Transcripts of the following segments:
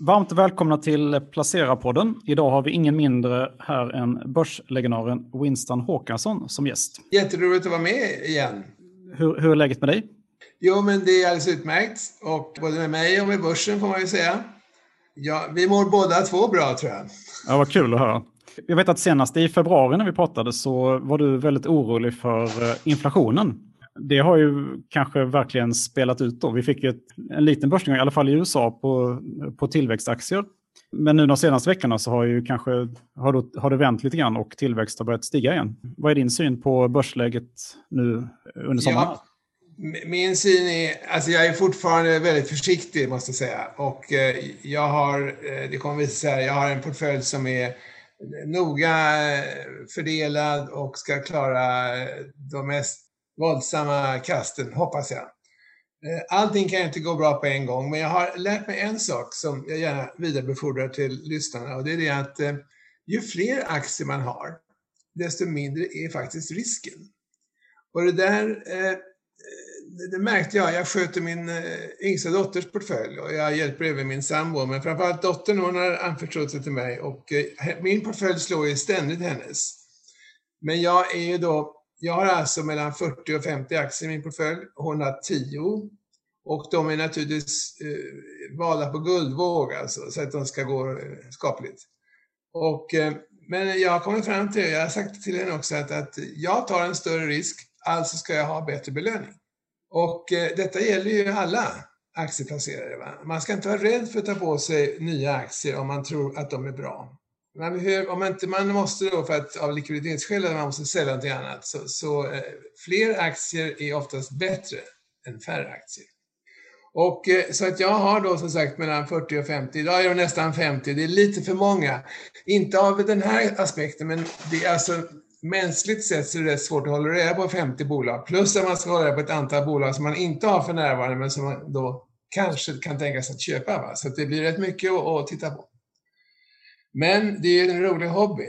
Varmt välkomna till Placera-podden. Idag har vi ingen mindre här än börslegendaren Winston Håkansson som gäst. Jätteroligt att vara med igen. Hur, hur är läget med dig? Jo, men det är alldeles utmärkt. Och både med mig och med börsen får man ju säga. Ja, vi mår båda två bra tror jag. Ja, vad kul att höra. Jag vet att senast i februari när vi pratade så var du väldigt orolig för eh, inflationen det har ju kanske verkligen spelat ut då. Vi fick ett, en liten börsnedgång, i alla fall i USA, på, på tillväxtaktier. Men nu de senaste veckorna så har, ju kanske, har, det, har det vänt lite grann och tillväxt har börjat stiga igen. Vad är din syn på börsläget nu under sommaren? Ja, min syn är, alltså jag är fortfarande väldigt försiktig måste jag säga. Och eh, jag har, eh, det kommer visa sig, jag har en portfölj som är noga eh, fördelad och ska klara de mest våldsamma kasten, hoppas jag. Eh, allting kan inte gå bra på en gång, men jag har lärt mig en sak som jag gärna vidarebefordrar till lyssnarna och det är det att eh, ju fler aktier man har, desto mindre är faktiskt risken. Och det där eh, det märkte jag. Jag sköter min yngsta dotters portfölj och jag hjälper även min sambo. Men framförallt dottern hon har anförtrott sig till mig och min portfölj slår ju ständigt hennes. Men jag är ju då jag har alltså mellan 40 och 50 aktier i min portfölj. Hon har 10. Och de är naturligtvis eh, valda på guldvåg alltså, så att de ska gå eh, skapligt. Och, eh, men jag har kommit fram till, jag har sagt till henne också, att, att jag tar en större risk, alltså ska jag ha bättre belöning. Och eh, detta gäller ju alla aktieplacerare. Va? Man ska inte vara rädd för att ta på sig nya aktier om man tror att de är bra. Man behöver, om inte man måste då för att av likviditetsskäl eller man måste sälja någonting annat, så, så eh, fler aktier är oftast bättre än färre aktier. Och eh, så att jag har då som sagt mellan 40 och 50, idag är det nästan 50, det är lite för många. Inte av den här aspekten, men det är alltså mänskligt sett så är det rätt svårt att hålla reda på 50 bolag, plus att man ska hålla reda på ett antal bolag som man inte har för närvarande, men som man då kanske kan tänka sig att köpa. Va? Så att det blir rätt mycket att, att titta på. Men det är en rolig hobby.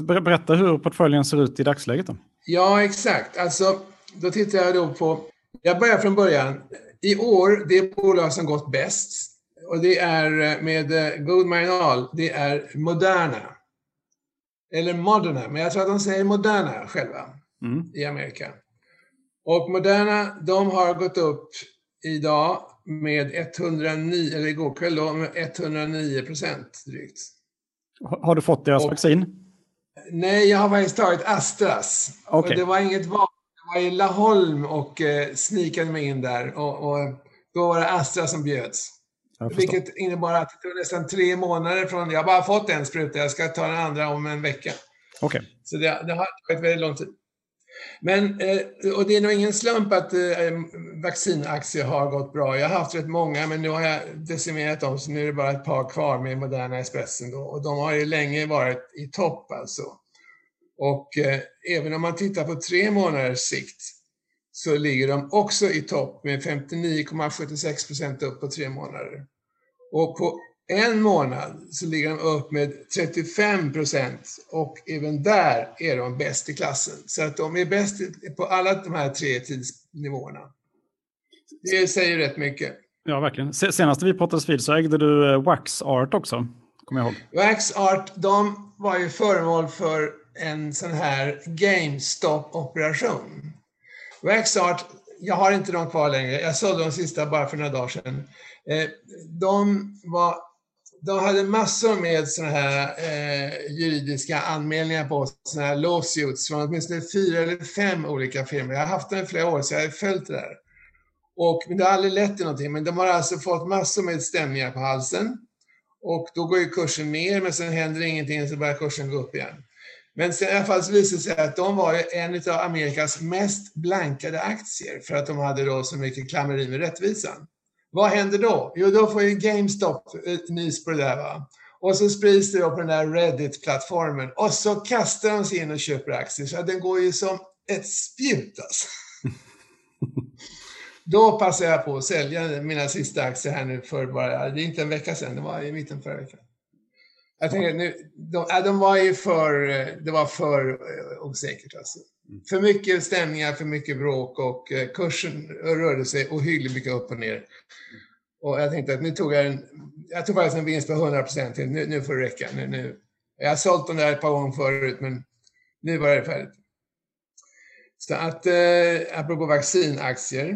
Berätta hur portföljen ser ut i dagsläget då. Ja, exakt. Alltså, då tittar jag då på... Jag börjar från början. I år, det bolag som gått bäst, och det är eh, med eh, god marginal, det är Moderna. Eller Moderna, men jag tror att de säger Moderna själva mm. i Amerika. Och Moderna, de har gått upp idag med 109, eller igår kväll då, med 109 procent drygt. Har du fått deras och, vaccin? Nej, jag har faktiskt tagit Astras. Okay. Och det var inget val. Jag var i Laholm och eh, snikade mig in där. Och, och, då var det Astra som bjöds. Vilket innebar att det tog nästan tre månader från... Jag har bara fått en spruta, jag ska ta den andra om en vecka. Okay. Så det, det har tagit väldigt lång tid. Men, eh, och det är nog ingen slump att eh, vaccinaktier har gått bra. Jag har haft rätt många, men nu har jag decimerat dem, så nu är det bara ett par kvar med Moderna Expressen. Då. Och de har ju länge varit i topp alltså. Och eh, även om man tittar på tre månaders sikt så ligger de också i topp med 59,76 procent upp på tre månader. Och på en månad så ligger de upp med 35 procent och även där är de bäst i klassen. Så att de är bäst på alla de här tre tidsnivåerna. Det säger rätt mycket. Ja, verkligen. Senast vi pratades vid så ägde du eh, Wax Art också, kommer jag ihåg. Wax Art, de var ju föremål för en sån här GameStop-operation. Wax Art, jag har inte dem kvar längre. Jag sålde de sista bara för några dagar sedan. Eh, de var de hade massor med sådana här eh, juridiska anmälningar på sådana här lawsuits från åtminstone fyra eller fem olika firmor. Jag har haft dem i flera år så jag har följt det där. Och, men det har aldrig lett till någonting. Men de har alltså fått massor med stämningar på halsen. Och då går ju kursen ner, men sen händer ingenting så börjar kursen gå upp igen. Men sen i alla fall så visade det sig att de var en av Amerikas mest blankade aktier för att de hade då så mycket klammeri med rättvisan. Vad händer då? Jo, då får ju GameStop eh, nys på det där. Va? Och så sprids det då på den där Reddit-plattformen. Och så kastar de sig in och köper aktier. Så den går ju som ett spjut alltså. Då passar jag på att sälja mina sista aktier här nu för bara, det är inte en vecka sedan, det var i mitten förra veckan. Jag tänker nu, de, de var ju för, det var för eh, osäkert alltså. För mycket stämningar, för mycket bråk och eh, kursen rörde sig ohyggligt mycket upp och ner. Och jag tänkte att nu tog jag en, jag tog faktiskt en vinst på 100 procent. Nu, nu får det räcka. Nu, nu. Jag har sålt dem där ett par gånger förut, men nu var det färdigt. Så att, eh, apropå vaccinaktier.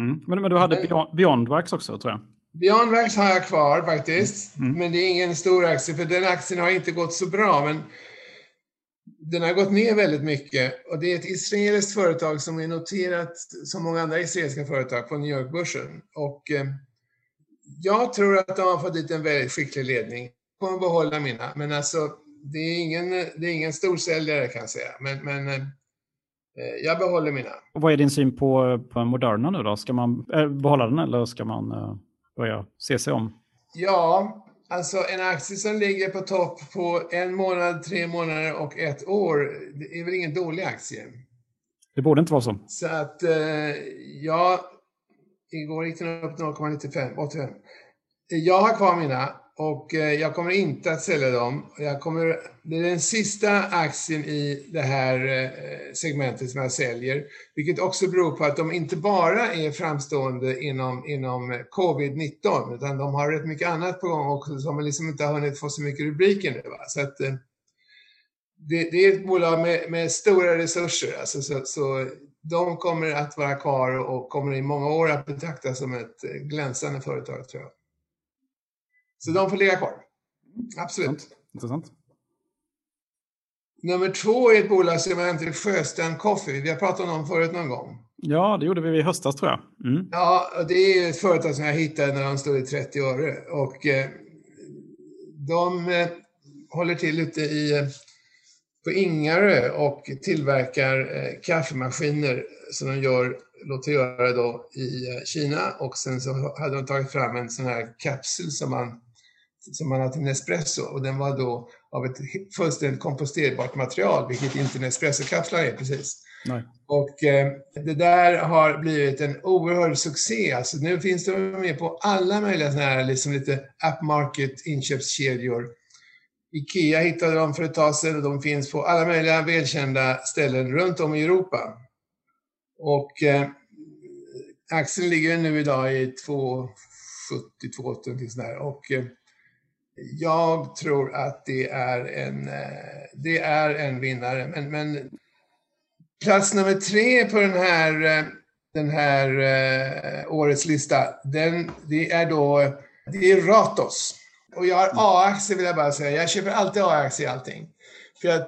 Mm. Men, men du hade men, Beyondwax också, tror jag? Beyondwax har jag kvar faktiskt. Mm. Men det är ingen stor aktie, för den aktien har inte gått så bra. Men den har gått ner väldigt mycket och det är ett israeliskt företag som är noterat som många andra israeliska företag på New York-börsen. Och eh, jag tror att de har fått dit en väldigt skicklig ledning. Jag kommer behålla mina, men alltså det är ingen, det är ingen storsäljare kan jag säga. Men, men eh, jag behåller mina. Och vad är din syn på, på Moderna nu då? Ska man äh, behålla den eller ska man äh, börja se sig om? Ja, Alltså en aktie som ligger på topp på en månad, tre månader och ett år, det är väl ingen dålig aktie? Det borde inte vara så. Så att, eh, ja, igår gick den upp 0,95, Jag har kvar mina och eh, jag kommer inte att sälja dem. Jag kommer, det är den sista aktien i det här eh, segmentet som jag säljer, vilket också beror på att de inte bara är framstående inom, inom covid-19, utan de har rätt mycket annat på gång också som liksom inte har hunnit få så mycket rubriker nu. Va? Så att, eh, det, det, är ett bolag med, med stora resurser, alltså, så, så de kommer att vara kvar och kommer i många år att betraktas som ett glänsande företag tror jag. Så de får ligga kvar. Absolut. Intressant. Nummer två är ett bolag som heter Sjöstrand Coffee. Vi har pratat om dem förut någon gång. Ja, det gjorde vi i höstas tror jag. Mm. Ja, det är ett företag som jag hittade när de stod i 30 öre. Och eh, de eh, håller till ute i, eh, på Ingarö och tillverkar eh, kaffemaskiner som de gör, låter göra då i eh, Kina. Och sen så hade de tagit fram en sån här kapsel som man som man har till Nespresso och den var då av ett fullständigt komposterbart material, vilket inte Nespresso-kapslar är precis. Nej. Och eh, det där har blivit en oerhörd succé. Alltså, nu finns de med på alla möjliga sådana här liksom lite upmarket inköpskedjor. Ikea hittade dem för ett tag sedan och de finns på alla möjliga välkända ställen runt om i Europa. Och eh, aktien ligger nu idag i 2,70, 2,80 sådär. Och eh, jag tror att det är en, eh, det är en vinnare. Men, men plats nummer tre på den här, eh, den här uh, årets lista, den, det är då det är Ratos. Och jag har A-aktier vill jag bara säga. Jag köper alltid A-aktier i allting. För jag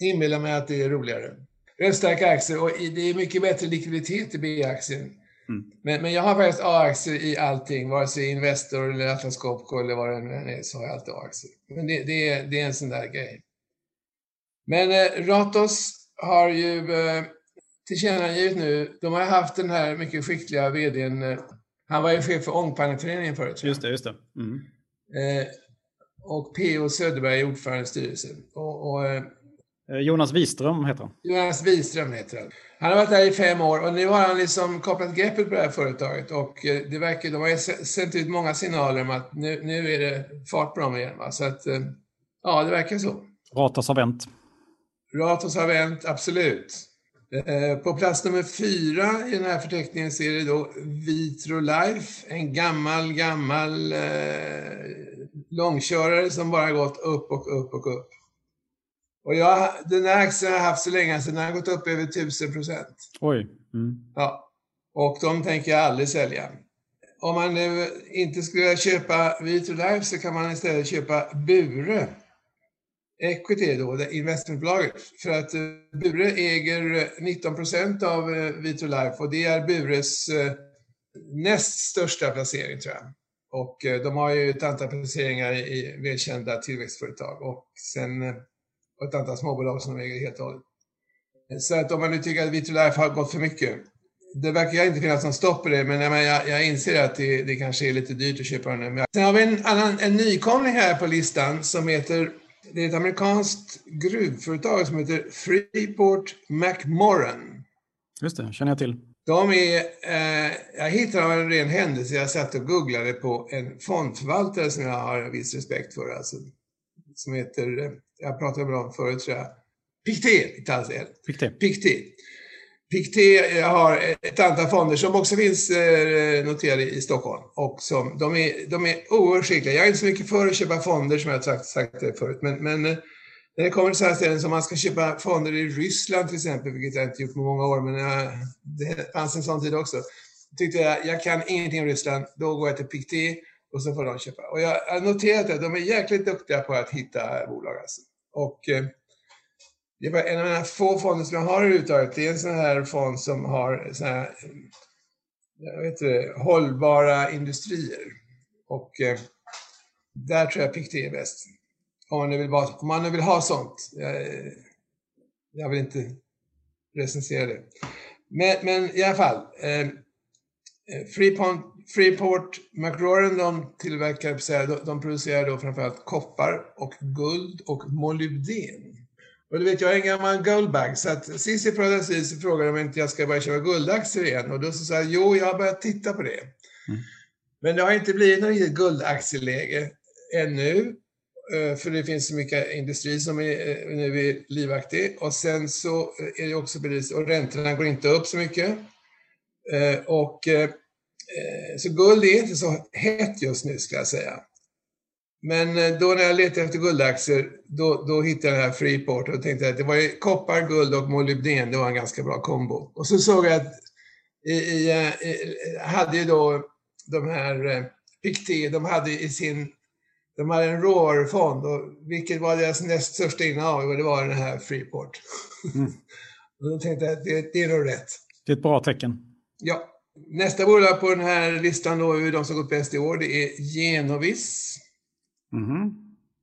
inbillar mig att det är roligare. Röststarka aktier och det är mycket bättre likviditet i B-aktien. Mm. Men, men jag har faktiskt A-aktier i allting, vare sig Investor eller Atlas Copco eller vad det än är, så har jag alltid A-aktier. Men det, det, är, det är en sån där grej. Men eh, Ratos har ju eh, tillkännagivit nu, de har haft den här mycket skickliga vdn, eh, han var ju chef för Ångpanneföreningen förut. Just det, just det. Mm. Eh, och P.O. Söderberg är ordförande i styrelsen. Och, och Eh, Jonas Wiström heter han. Jonas Wiström heter han. Han har varit där i fem år och nu har han liksom kopplat greppet på det här företaget och eh, det verkar, de har sänt ut många signaler om att nu, nu är det fart på dem igen. Va? Så att, eh, ja, det verkar så. Ratos har vänt. Ratos har vänt, absolut. På plats nummer fyra i den här förteckningen ser det då Vitro Life, en gammal, gammal eh, långkörare som bara gått upp och upp och upp. Och jag, den här aktien har jag haft så länge så den har gått upp över 1000 procent. Oj. Mm. Ja. Och de tänker jag aldrig sälja. Om man nu inte skulle köpa Vitrolife så kan man istället köpa Bure. Equity då, det investmentbolaget. För att eh, Bure äger 19 procent av eh, Vitrolife och det är Bures eh, näst största placering tror jag. Och de har ju ett antal placeringar i välkända tillväxtföretag. Och sen och ett antal småbolag som de äger helt och hållet. Så att om man nu tycker att Vitrolife har gått för mycket, det verkar inte finnas någon stopp på det, men jag, jag inser att det, det, kanske är lite dyrt att köpa den. Sen har vi en, annan, en nykomling här på listan som heter, det är ett amerikanskt gruvföretag som heter Freeport McMoran. Just det, känner jag till. De är, eh, jag hittade av en ren händelse, jag satt och googlade på en fondförvaltare som jag har en viss respekt för, alltså, som heter jag pratade med dem förut tror jag. Pictet, inte alls Pictet. Pictet. Pictet har ett antal fonder som också finns eh, noterade i Stockholm. Och som, de, är, de är oerhört skickliga. Jag är inte så mycket för att köpa fonder som jag sagt, sagt förut. Men, men eh, när det kommer till sådana ställen som man ska köpa fonder i Ryssland till exempel, vilket jag inte gjort på många år, men jag, det fanns en sån tid också. Tyckte jag, jag kan ingenting om Ryssland, då går jag till Pictet och så får de köpa. Och jag har noterat att de är jäkligt duktiga på att hitta bolag alltså. Och eh, det var en av mina få fonder som jag har överhuvudtaget. Det är en sån här fond som har sån här, jag vet inte, hållbara industrier. Och eh, där tror jag Pictet är bäst. Om man nu vill, bara, om man nu vill ha sånt. Jag, eh, jag vill inte recensera det. Men, men i alla fall. Eh, eh Freepont Freeport McRoran de tillverkar, de, de producerar då framförallt koppar och guld och molybden. Och du vet, jag är en gammal guldbag, så att sist så frågade de om inte jag ska börja köpa guldaktier igen. Och då sa jag, jo, jag har börjat titta på det. Mm. Men det har inte blivit något riktigt guldaktieläge ännu. Eh, för det finns så mycket industri som är, eh, nu är livaktig. Och sen så är det också bevis, och räntorna går inte upp så mycket. Eh, och så guld är inte så hett just nu, ska jag säga. Men eh, då när jag letade efter guldaktier, då, då hittade jag den här Freeport och tänkte att det var koppar, guld och molybden, det var en ganska bra kombo. Och så såg jag att i, i, i hade ju då de här eh, Pictet, de hade i sin, de hade en råvarufond och vilket var deras näst största innehav? Och det var den här Freeport. Mm. och då tänkte jag att det, det är nog rätt. Det är ett bra tecken. Ja. Nästa bolag på den här listan då, de som gått bäst i år, det är Genovis. Mm.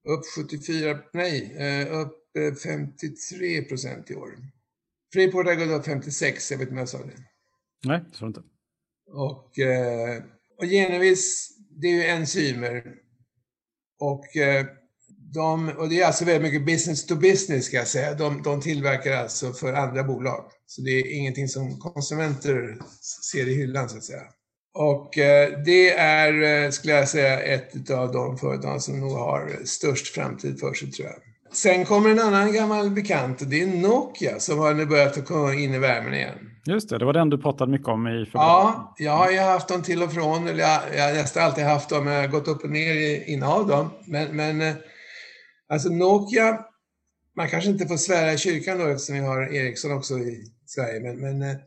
Upp 74, nej, eh, upp 53 eh, procent i år. Freeport har gått upp 56, jag vet inte om jag sa det. Nej, så inte. Och, eh, och Genevis, det är ju enzymer. Och, de, och det är alltså väldigt mycket business to business ska jag säga. De, de tillverkar alltså för andra bolag. Så det är ingenting som konsumenter ser i hyllan så att säga. Och eh, det är, eh, skulle jag säga, ett av de företag som nog har störst framtid för sig, tror jag. Sen kommer en annan gammal bekant och det är Nokia som har nu börjat komma in i värmen igen. Just det, det var den du pratade mycket om i februari. Ja, jag har ju haft dem till och från, eller jag, jag har nästan alltid haft dem, jag har gått upp och ner i innehav dem. Men, men eh, alltså Nokia, man kanske inte får svära i kyrkan då eftersom vi har Ericsson också i Sverige, men, men eh,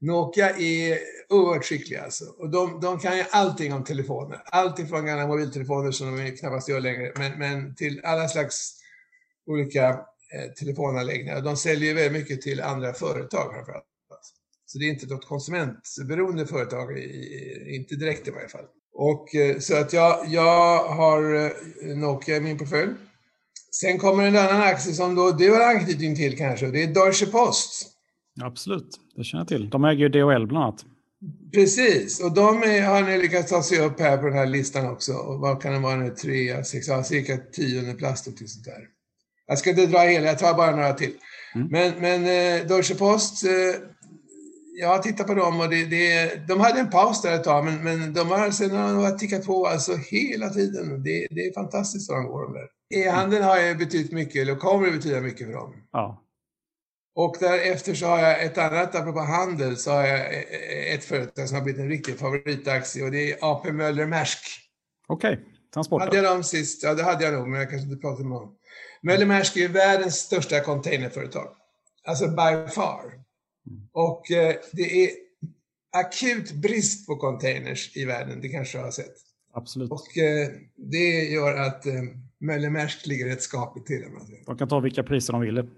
Nokia är oerhört skickliga alltså. Och de, de kan ju allting om telefoner. Allting från gamla mobiltelefoner som de knappast gör längre, men, men till alla slags olika eh, telefonanläggningar. De säljer ju väldigt mycket till andra företag framförallt. Så det är inte något konsumentberoende företag, inte direkt i varje fall. Och, eh, så att jag, jag har eh, Nokia i min portfölj. Sen kommer en annan aktie som då du har anknytning till kanske, det är Deutsche Post. Absolut, det känner jag till. De äger ju DHL bland annat. Precis, och de är, har nu lyckats ta sig upp här på den här listan också. Och vad kan det vara nu? Tre, sex, ja, cirka tionde plats och sånt där. Jag ska inte dra hela, jag tar bara några till. Mm. Men, men eh, Deutsche Post, eh, jag har tittat på dem och det, det, de hade en paus där ett tag, men, men de har sen har de tickat på alltså hela tiden. Det, det är fantastiskt vad de går de där. E-handeln har ju betytt mycket, eller kommer att betyda mycket för dem. Ja. Och därefter så har jag ett annat, apropå handel, så har jag ett företag som har blivit en riktig favoritaktie och det är AP Möller Maersk. Okej, okay. transporter. Hade jag dem sist? Ja, det hade jag nog, men jag kanske inte pratade med dem. Möller Maersk är världens största containerföretag. Alltså by far. Och eh, det är akut brist på containers i världen, det kanske jag har sett. Absolut. Och eh, det gör att eh, Möller Maersk ligger rätt skapligt till. De kan ta vilka priser de vill.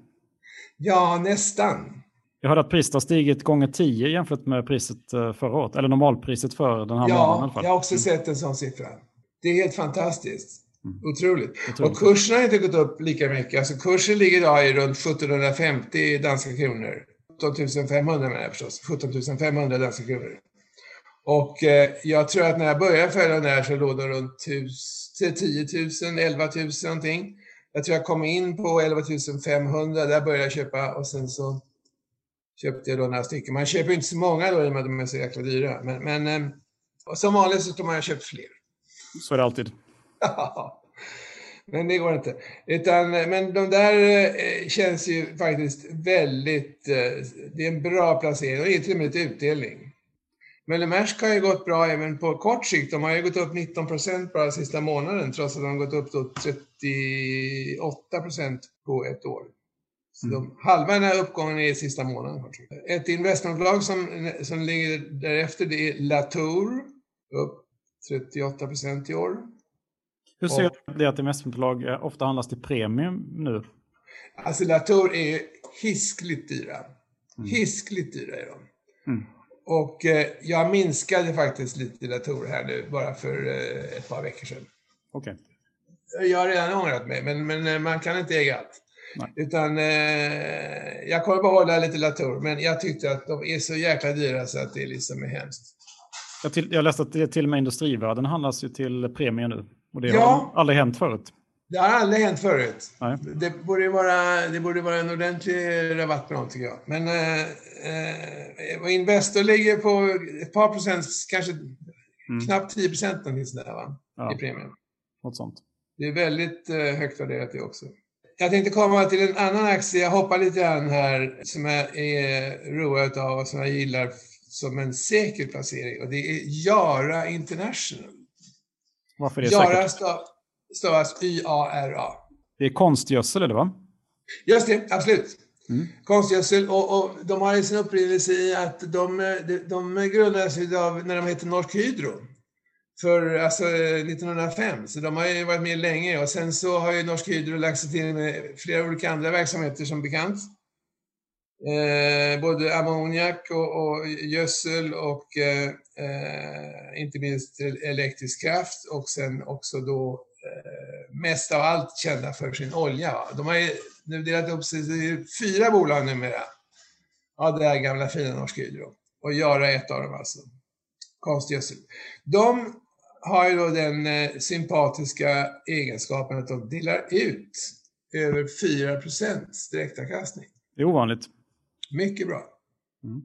Ja, nästan. Jag hörde att priset har stigit gånger 10 jämfört med priset eh, förra året, eller normalpriset för den här ja, månaden. Ja, jag har också mm. sett en sån siffra. Det är helt fantastiskt. Mm. Otroligt. Otroligt. Och kursen har inte gått upp lika mycket. Alltså kursen ligger idag i runt 1750 danska kronor. 17 500 menar jag förstås. 17 500 danska kronor. Och eh, jag tror att när jag började följa den där så låg den runt 10 000, 11 000 någonting. Jag tror jag kom in på 11 500, där började jag köpa och sen så köpte jag då några stycken. Man köper inte så många då i och med att de är så jäkla dyra. Men, men eh, som vanligt så tror man jag köpt fler. Så är det alltid. Men det går inte. Utan, men de där eh, känns ju faktiskt väldigt... Eh, det är en bra placering och det är till och med lite utdelning. Möller Maersk har ju gått bra även på kort sikt. De har ju gått upp 19 procent bara sista månaden trots att de har gått upp då 38 procent på ett år. Så de, mm. halva den här uppgången är sista månaden. Ett investmentbolag som, som ligger därefter det är Latour, upp 38 procent i år. Hur ser du det att investmentbolag eh, ofta handlas till premium nu? Alltså Latour är hiskligt dyra. Mm. Hiskligt dyra är de. Mm. Och eh, jag minskade faktiskt lite Latour här nu, bara för eh, ett par veckor sedan. Okay. Jag har redan ångrat mig, men, men eh, man kan inte äga allt. Nej. Utan eh, jag kommer behålla lite Latour, men jag tyckte att de är så jäkla dyra så att det liksom är hemskt. Jag, till, jag läste att det till och med industrivärden handlas ju till premie nu. Och det ja. har aldrig hänt förut. Det har aldrig hänt förut. Nej. Det, borde vara, det borde vara en ordentlig rabatt på dem tycker jag. Men eh, eh, Investor ligger på ett par procent, kanske mm. knappt 10 procent där va? Ja. i premien. Något sånt. Det är väldigt eh, högt värderat det också. Jag tänkte komma till en annan aktie, jag hoppar lite grann här, som jag är road av och som jag gillar som en säker placering och det är Yara International. Varför är det Yara säkert? Stavas Y-A-R-A. Det är konstgödsel, det va? Just det, absolut. Mm. Konstgödsel och, och de har sin upprinnelse i att de, de, de grundades av när de hette Norsk Hydro. För alltså 1905, så de har ju varit med länge och sen så har ju Norsk Hydro lagt sig till med flera olika andra verksamheter som bekant. Eh, både ammoniak och, och gödsel och eh, eh, inte minst elektrisk kraft och sen också då mest av allt kända för sin olja. De har ju nu delat upp sig i fyra bolag numera. Ja, det här gamla fina Norsk Hydro. Och Göra ett av dem alltså. Konstgödsel. De har ju då den eh, sympatiska egenskapen att de delar ut över 4 direktavkastning. Det är ovanligt. Mycket bra. Mm.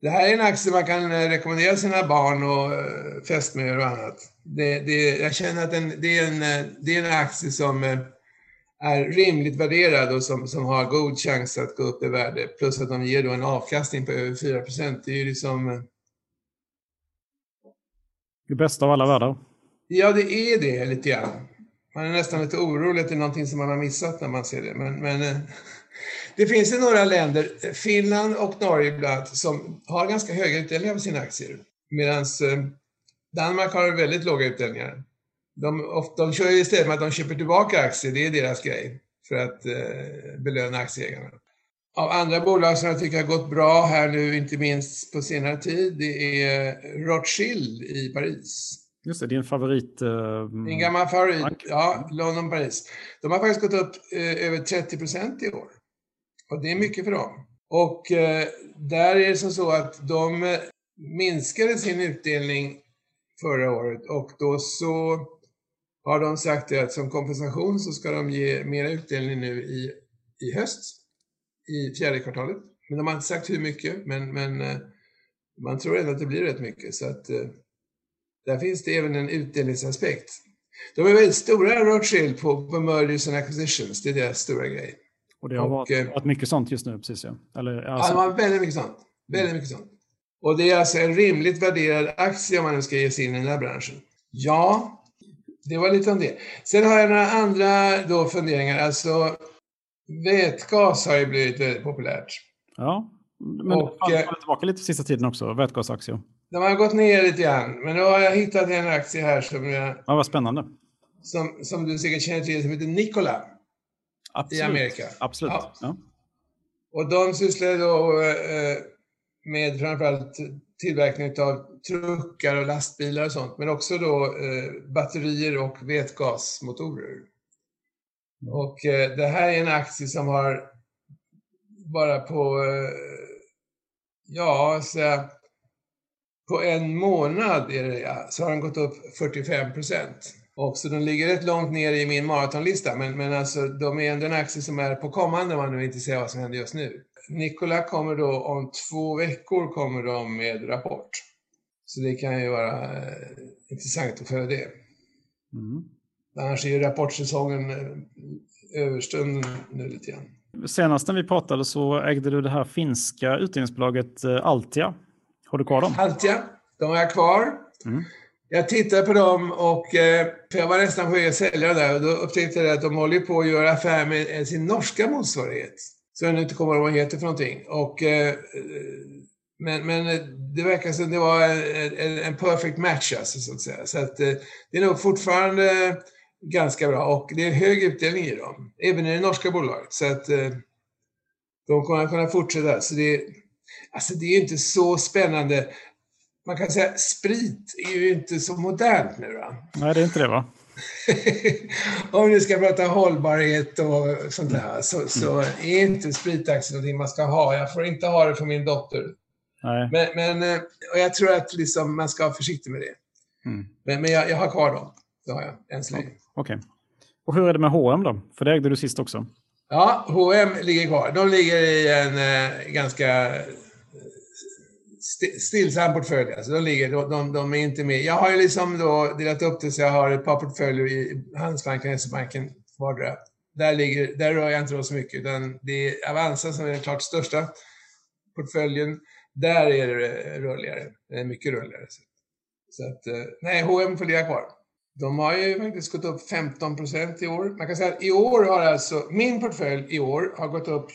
Det här är en aktie man kan eh, rekommendera sina barn och eh, fästmör och annat. Det, det, jag känner att den, det, är en, eh, det är en aktie som är rimligt värderad och som, som har god chans att gå upp i värde. Plus att de ger då en avkastning på över 4 Det är ju liksom... Det bästa av alla världar. Ja, det är det lite grann. Man är nästan lite orolig att det är någonting som man har missat när man ser det. Men, men det finns ju några länder, Finland och Norge ibland, som har ganska höga utdelningar på sina aktier. Medan eh, Danmark har väldigt låga utdelningar. De, de kör ju istället med att de köper tillbaka aktier, det är deras grej, för att eh, belöna aktieägarna. Av andra bolag som jag tycker har gått bra här nu, inte minst på senare tid, det är Rothschild i Paris. Just det, din favorit. Uh, Din gammal favorit, bank. ja, London, Paris. De har faktiskt gått upp eh, över 30 procent i år. Och det är mycket för dem. Och eh, där är det som så att de eh, minskade sin utdelning förra året och då så har de sagt att som kompensation så ska de ge mer utdelning nu i, i höst, i fjärde kvartalet. Men de har inte sagt hur mycket, men, men eh, man tror ändå att det blir rätt mycket. Så att eh, där finns det även en utdelningsaspekt. De är väldigt stora, Rothschild, på, på mergers and acquisitions. Det är deras stora grej. Och det har och, varit, eh, varit, mycket sånt just nu, precis ja. Eller, alltså... Ja, det var väldigt mycket sånt. Väldigt mycket sånt. Och det är alltså en rimligt värderad aktie om man nu ska ge sig in i den här branschen. Ja, det var lite om det. Sen har jag några andra då funderingar. Alltså, vätgas har ju blivit väldigt populärt. Ja, men och, det faller tillbaka lite sista tiden också, vätgasaktier. De har gått ner lite grann, men då har jag hittat en aktie här som jag... Ja, vad spännande. Som, som du säkert känner till, som heter Nikola. Absolut. i Amerika. Absolut. Ja. Ja. Och de sysslar då eh, med framförallt tillverkning av truckar och lastbilar och sånt, men också då eh, batterier och vätgasmotorer. Mm. Och eh, det här är en aktie som har bara på, ja, så på en månad är det, ja, så har den gått upp 45 procent. Och så de ligger rätt långt ner i min maratonlista, men, men alltså, de är ändå en aktie som är på kommande om man nu inte ser vad som händer just nu. Nikola kommer då om två veckor kommer de med rapport. Så det kan ju vara eh, intressant att följa det. Mm. Annars är ju rapportsäsongen överstunden nu lite grann. Senast när vi pratade så ägde du det här finska utdelningsbolaget Altia. Har du kvar dem? Altia, de har jag kvar. Mm. Jag tittade på dem och eh, för jag var nästan på väg att sälja där och då upptäckte jag att de håller på att göra affär med eh, sin norska motsvarighet. Så jag nu inte kommer ihåg vad den heter för någonting. Och, eh, men, men det verkar som det var en, en perfect match alltså, så att säga. Så att det är nog fortfarande ganska bra och det är hög utdelning i dem, även i det norska bolaget. Så att de kommer att kunna fortsätta. Så det, alltså det är inte så spännande. Man kan säga sprit är ju inte så modernt nu. Va? Nej, det är inte det va? Om vi ska prata hållbarhet och sånt där så, så är inte spritaktier någonting man ska ha. Jag får inte ha det för min dotter. Nej. Men, men eh, och jag tror att liksom man ska vara försiktig med det. Mm. Men, men jag, jag har kvar dem. Det har jag, än så länge. Okej. Okay. Och hur är det med H&M då? För det ägde du sist också. Ja, H&M ligger kvar. De ligger i en eh, ganska st stillsam portfölj. Alltså de, ligger, de, de, de, är inte med. Jag har ju liksom då delat upp det så jag har ett par portföljer i Handelsbanken och SE-banken vardera. Där, ligger, där rör jag inte då så mycket, utan det är Avanza som är den klart största portföljen. Där är det rörligare, det är mycket rörligare. Så att, eh, nej, H&M får ligga kvar. De har ju faktiskt gått upp 15 procent i år. Man kan säga att i år har alltså, min portfölj i år har gått upp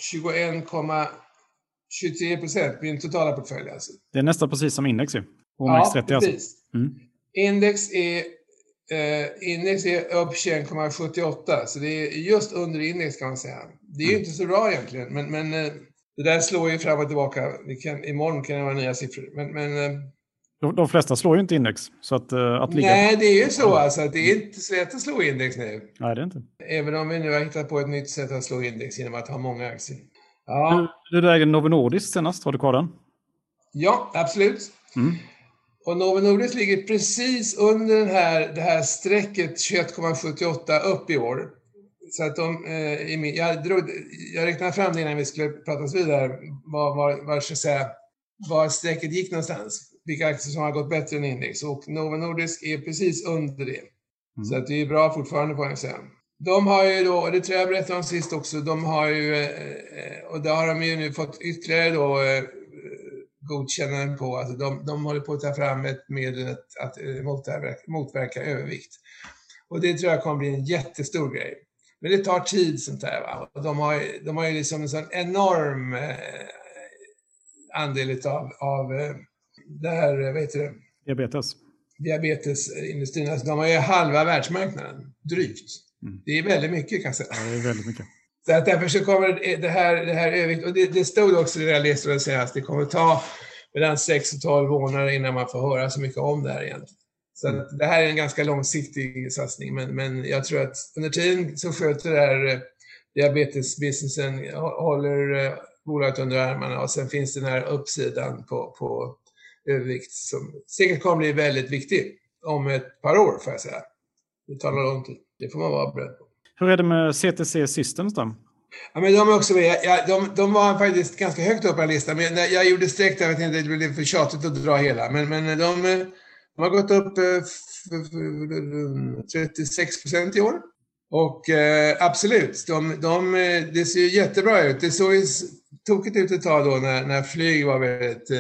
21,23 procent, min totala portfölj alltså. Det är nästan precis som index ju. ja, 30 alltså. precis. Alltså. Mm. Index är Eh, index är upp 21,78 så det är just under index kan man säga. Det är ju mm. inte så bra egentligen, men, men eh, det där slår ju fram och tillbaka. Det kan, imorgon kan det vara nya siffror. Men, men eh, de, de flesta slår ju inte index. Så att, uh, att ligga... Nej, det är ju så alltså. Det är inte så lätt att slå index nu. Nej, det är inte. Även om vi nu har hittat på ett nytt sätt att slå index genom att ha många aktier. Ja. Du, du ägde Novo Nordisk senast. Har du kvar den? Ja, absolut. Mm. Och Novo Nordisk ligger precis under den här, det här strecket 21,78 upp i år. Så att de, eh, jag, drog, jag räknade fram det innan vi skulle prata vidare, var, var, var, så säga, var strecket gick någonstans vilka aktier som har gått bättre än index och Nova Nordisk är precis under det. Mm. Så att det är bra fortfarande på NSM. De har ju då, och det tror jag berättade om sist också, de har ju, eh, och det har de ju nu fått ytterligare då eh, godkännande på, alltså de, de håller på att ta fram ett medel att, att eh, motverka, motverka övervikt. Och det tror jag kommer bli en jättestor grej. Men det tar tid sånt där. Va? Och de, har, de har ju liksom en sån enorm eh, andel av, av eh, det här, vad heter det? Diabetes. Diabetesindustrin, alltså de har ju halva världsmarknaden, drygt. Mm. Det är väldigt mycket kan jag säga. Ja, det är väldigt mycket. Så att därför så kommer det här, det här övervikt, och det, det stod också det jag läste det senast, det kommer ta mellan 6 och 12 månader innan man får höra så mycket om det här egentligen. Så mm. det här är en ganska långsiktig satsning, men, men jag tror att under tiden så sköter det här eh, diabetesbusinessen, håller eh, bolaget under armarna och sen finns den här uppsidan på, på övervikt som säkert kommer bli väldigt viktig om ett par år får jag säga. Det tar lång tid. Det får man vara beredd på. Hur är det med CTC Systems då? Ja, men de är också med. Ja, de, de var faktiskt ganska högt upp på listan. Men jag gjorde streck där, jag inte, det blev för tjatigt att dra hela. Men, men de, de har gått upp 36 eh, procent i år. Och eh, absolut, de, de, det ser ju jättebra ut. Det såg ju tokigt ut ett tag då när, när flyg var väldigt eh,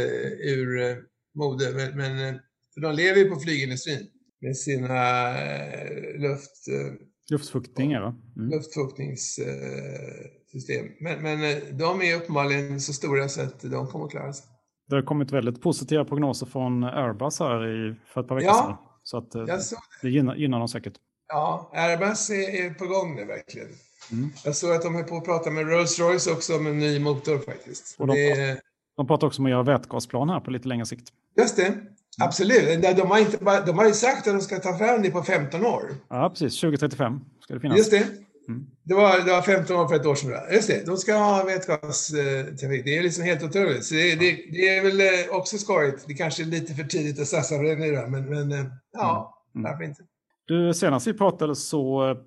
ur eh, mode. Men, men eh, för de lever ju på flygindustrin med sina eh, luft... Eh, Luftfuktningar va? Mm. Luftfuktningssystem. Men, men de är uppenbarligen så stora så att de kommer att klara sig. Det har kommit väldigt positiva prognoser från Airbus här i, för ett par veckor ja, sedan. Så att det, det gynnar, gynnar dem säkert. Ja, Airbus är, är på gång nu verkligen. Mm. Jag såg att de är på att prata med Rolls-Royce också om en ny motor faktiskt. Och de, det... pratar, de pratar också om att göra vätgasplan här på lite längre sikt. Just det. Absolut. De har, inte bara, de har ju sagt att de ska ta fram det på 15 år. Ja, precis. 2035 ska det finnas. Just det. Mm. Det, var, det var 15 år för ett år sedan. Just det. De ska ha vätgastrafik. Det är liksom helt otroligt. Så det, det, det, är väl eh, också skojigt. Det kanske är lite för tidigt att satsa på det nu, men, men eh, ja, mm. varför inte? Du, senast vi pratade så eh,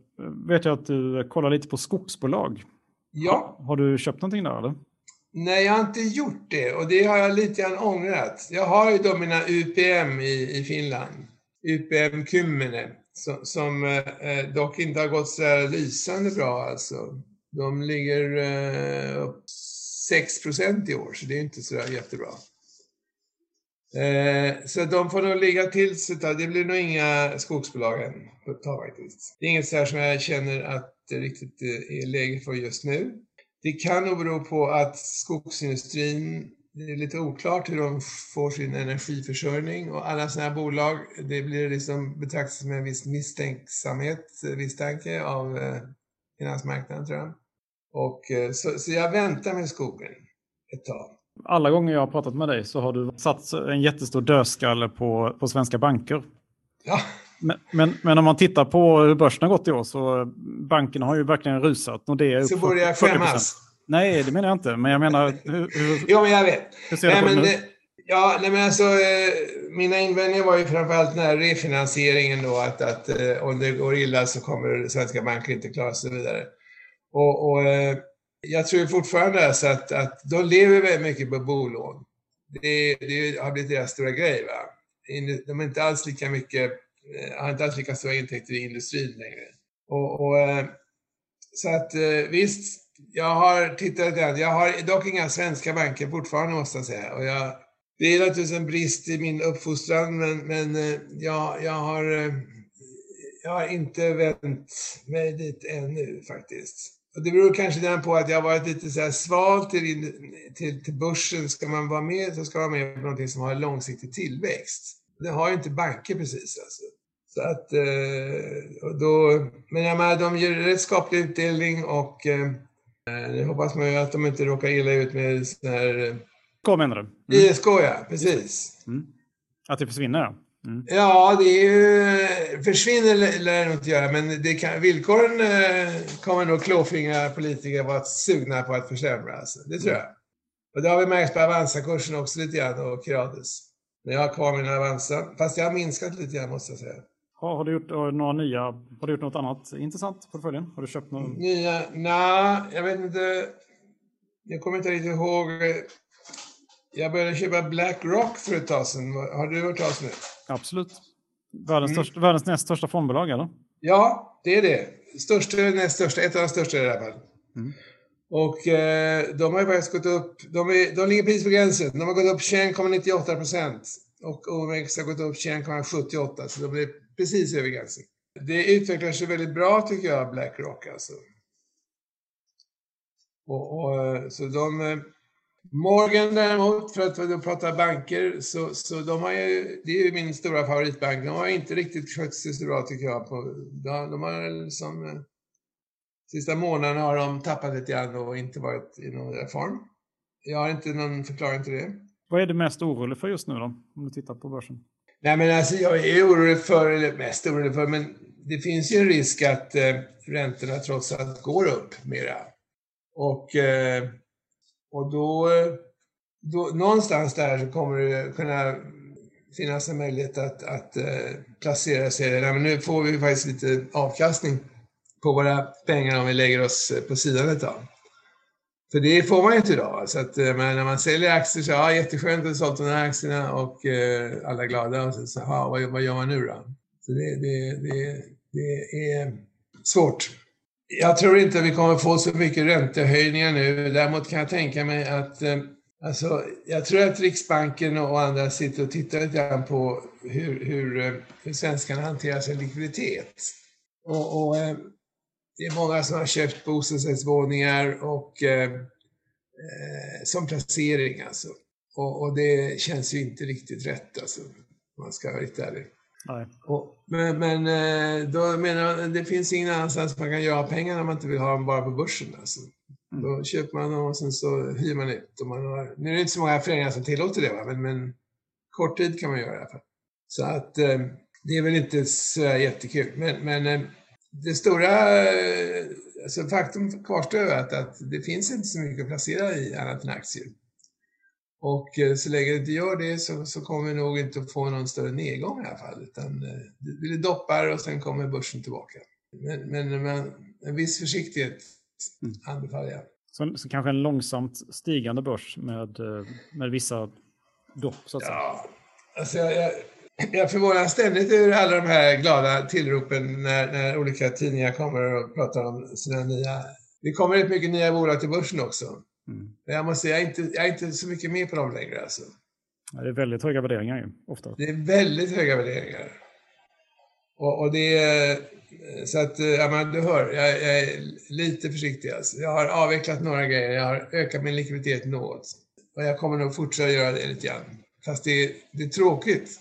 vet jag att du kollar lite på skogsbolag. Ja. Har, har du köpt någonting där eller? Nej, jag har inte gjort det och det har jag lite grann ångrat. Jag har ju då mina UPM i, i Finland. UPM Kymmene. som, som eh, dock inte har gått så här lysande bra alltså. De ligger eh, upp 6 procent i år, så det är inte så där jättebra. Eh, så de får nog ligga till sig. Det blir nog inga skogsbolag än på ett tag faktiskt. Det är inget så här som jag känner att det riktigt eh, är läge för just nu. Det kan nog bero på att skogsindustrin, det är lite oklart hur de får sin energiförsörjning och alla sådana här bolag, det blir liksom betraktas med en viss misstänksamhet, misstanke av eh, finansmarknaden tror jag. Och, eh, så, så jag väntar med skogen ett tag. Alla gånger jag har pratat med dig så har du satt en jättestor dödskalle på, på svenska banker. Ja. Men, men, men, om man tittar på hur börsen har gått i år så bankerna har ju verkligen rusat. Och det är så borde jag skämmas. Nej, det menar jag inte. Men jag menar... Hur, hur, jo, men jag vet. Hur ser nej, men det? Ja, nej, men alltså, eh, mina invändningar var ju framförallt den här refinansieringen då, att, att eh, om det går illa så kommer svenska banker inte klara sig vidare. Och, och eh, jag tror fortfarande alltså att, att de lever väldigt mycket på bolån. Det, det har blivit deras stora grej. Va? De är inte alls lika mycket, Eh, har inte alls lika stora intäkter i industrin längre. Och, och eh, så att eh, visst, jag har tittat lite Jag har dock inga svenska banker fortfarande måste jag säga. Och jag, det är naturligtvis en brist i min uppfostran men, men jag, jag, har, jag har inte vänt mig dit ännu faktiskt. Och det beror kanske på att jag har varit lite så här sval till, till, till börsen. Ska man vara med så ska man vara med på någonting som har långsiktig tillväxt. Det har ju inte banker precis alltså. Så att, eh, då, men jag menar, de ger rätt skaplig utdelning och eh, nu hoppas man ju att de inte råkar illa ut med sån här... K eh, menar du? Mm. ISK ja, precis. Mm. Att det försvinner ja. Mm. Ja, det är ju, försvinner lär det nog inte göra, men det kan, villkoren eh, kommer nog klåfingriga politiker vara sugna på att försämra. Alltså. Det tror jag. Och det har vi märkt på Avanza-kursen också lite grann och Kirades. Men jag har kvar min Avanza, fast jag har minskat lite grann måste jag säga. Ja, har du gjort några nya, har du gjort något annat intressant på portföljen? Har du köpt någon? Nya? Nej, jag vet inte. Jag kommer inte riktigt ihåg. Jag började köpa Blackrock för ett tag sedan. Har du hört talas om det? Absolut. Världens, mm. största, världens näst största fondbolag, eller? Ja, det är det. Största, näst största, ett av de största i alla fall. Mm. Och eh, de har ju faktiskt gått upp, de, är, de ligger precis på gränsen. De har gått upp 21,98 procent. Och OMX har gått upp 21,78 så de är precis över gränsen. Det utvecklar sig väldigt bra tycker jag, Blackrock alltså. Och, och, eh, så de, eh, Morgan däremot, för att prata banker, så, så de har ju, det är ju min stora favoritbank, de har inte riktigt skött sig så bra tycker jag. På, de, de har liksom, sista månaden har de tappat lite grann och inte varit i någon reform. Jag har inte någon förklaring till det. Vad är du mest orolig för just nu då, om du tittar på börsen? Nej men alltså jag är orolig för, eller mest orolig för, men det finns ju en risk att eh, räntorna trots allt går upp mera. Och eh, och då, eh, då, någonstans där så kommer det kunna finnas en möjlighet att, att eh, placera sig. Nej, men nu får vi faktiskt lite avkastning på våra pengar om vi lägger oss eh, på sidan ett tag. För det får man ju inte idag. Så att, eh, men när man säljer aktier så ja, jätteskönt att ha sålt de här aktierna och eh, alla är glada. Och så, så ja, vad, vad gör man nu då? Så det, det, det, det är svårt. Jag tror inte vi kommer få så mycket räntehöjningar nu. Däremot kan jag tänka mig att eh, Alltså, jag tror att Riksbanken och andra sitter och tittar lite grann på hur, hur, eh, hur svenskarna hanterar sin likviditet. Och, och eh, det är många som har köpt bostadsrättsvåningar och eh, som placering alltså. Och, och, det känns ju inte riktigt rätt alltså, om man ska vara riktigt ärlig. Och, men, men eh, då menar jag, det finns ingen annanstans man kan göra pengar när man inte vill ha dem bara på börsen. Alltså. Mm. Då köper man dem och sen så hyr man ut. Och man har, nu är det inte så många föreningar som tillåter det, va? Men, men kort tid kan man göra i alla fall. Så att eh, det är väl inte så jättekul. Men, men eh, det stora eh, alltså faktum kvarstår att, att det finns inte så mycket att placera i annat än aktier. Och eh, så länge det inte gör det så, så kommer vi nog inte att få någon större nedgång i alla fall. Utan eh, det blir doppar och sen kommer börsen tillbaka. Men, men, men en viss försiktighet mm. anbefaller jag. Så, så, kanske en långsamt stigande börs med, med vissa dopp så att ja, säga? Alltså jag, jag, Jag förvånas ständigt över alla de här glada tillropen när, när olika tidningar kommer och pratar om sina nya... Det kommer rätt mycket nya bolag till börsen också. Mm. Jag måste säga, jag är, inte, jag är inte så mycket med på dem längre. Alltså. Ja, det är väldigt höga värderingar ju, ofta. Det är väldigt höga värderingar. Och, och det är... Så att, ja men du hör, jag, jag är lite försiktig alltså. Jag har avvecklat några grejer, jag har ökat min likviditet något. Och jag kommer nog fortsätta göra det lite grann. Fast det, det är tråkigt.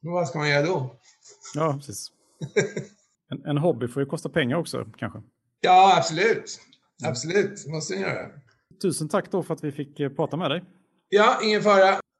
Men vad ska man göra då? Ja, precis. En, en hobby får ju kosta pengar också, kanske. Ja, absolut. Absolut, måste den göra. Tusen tack då för att vi fick eh, prata med dig. Ja, ingen fara.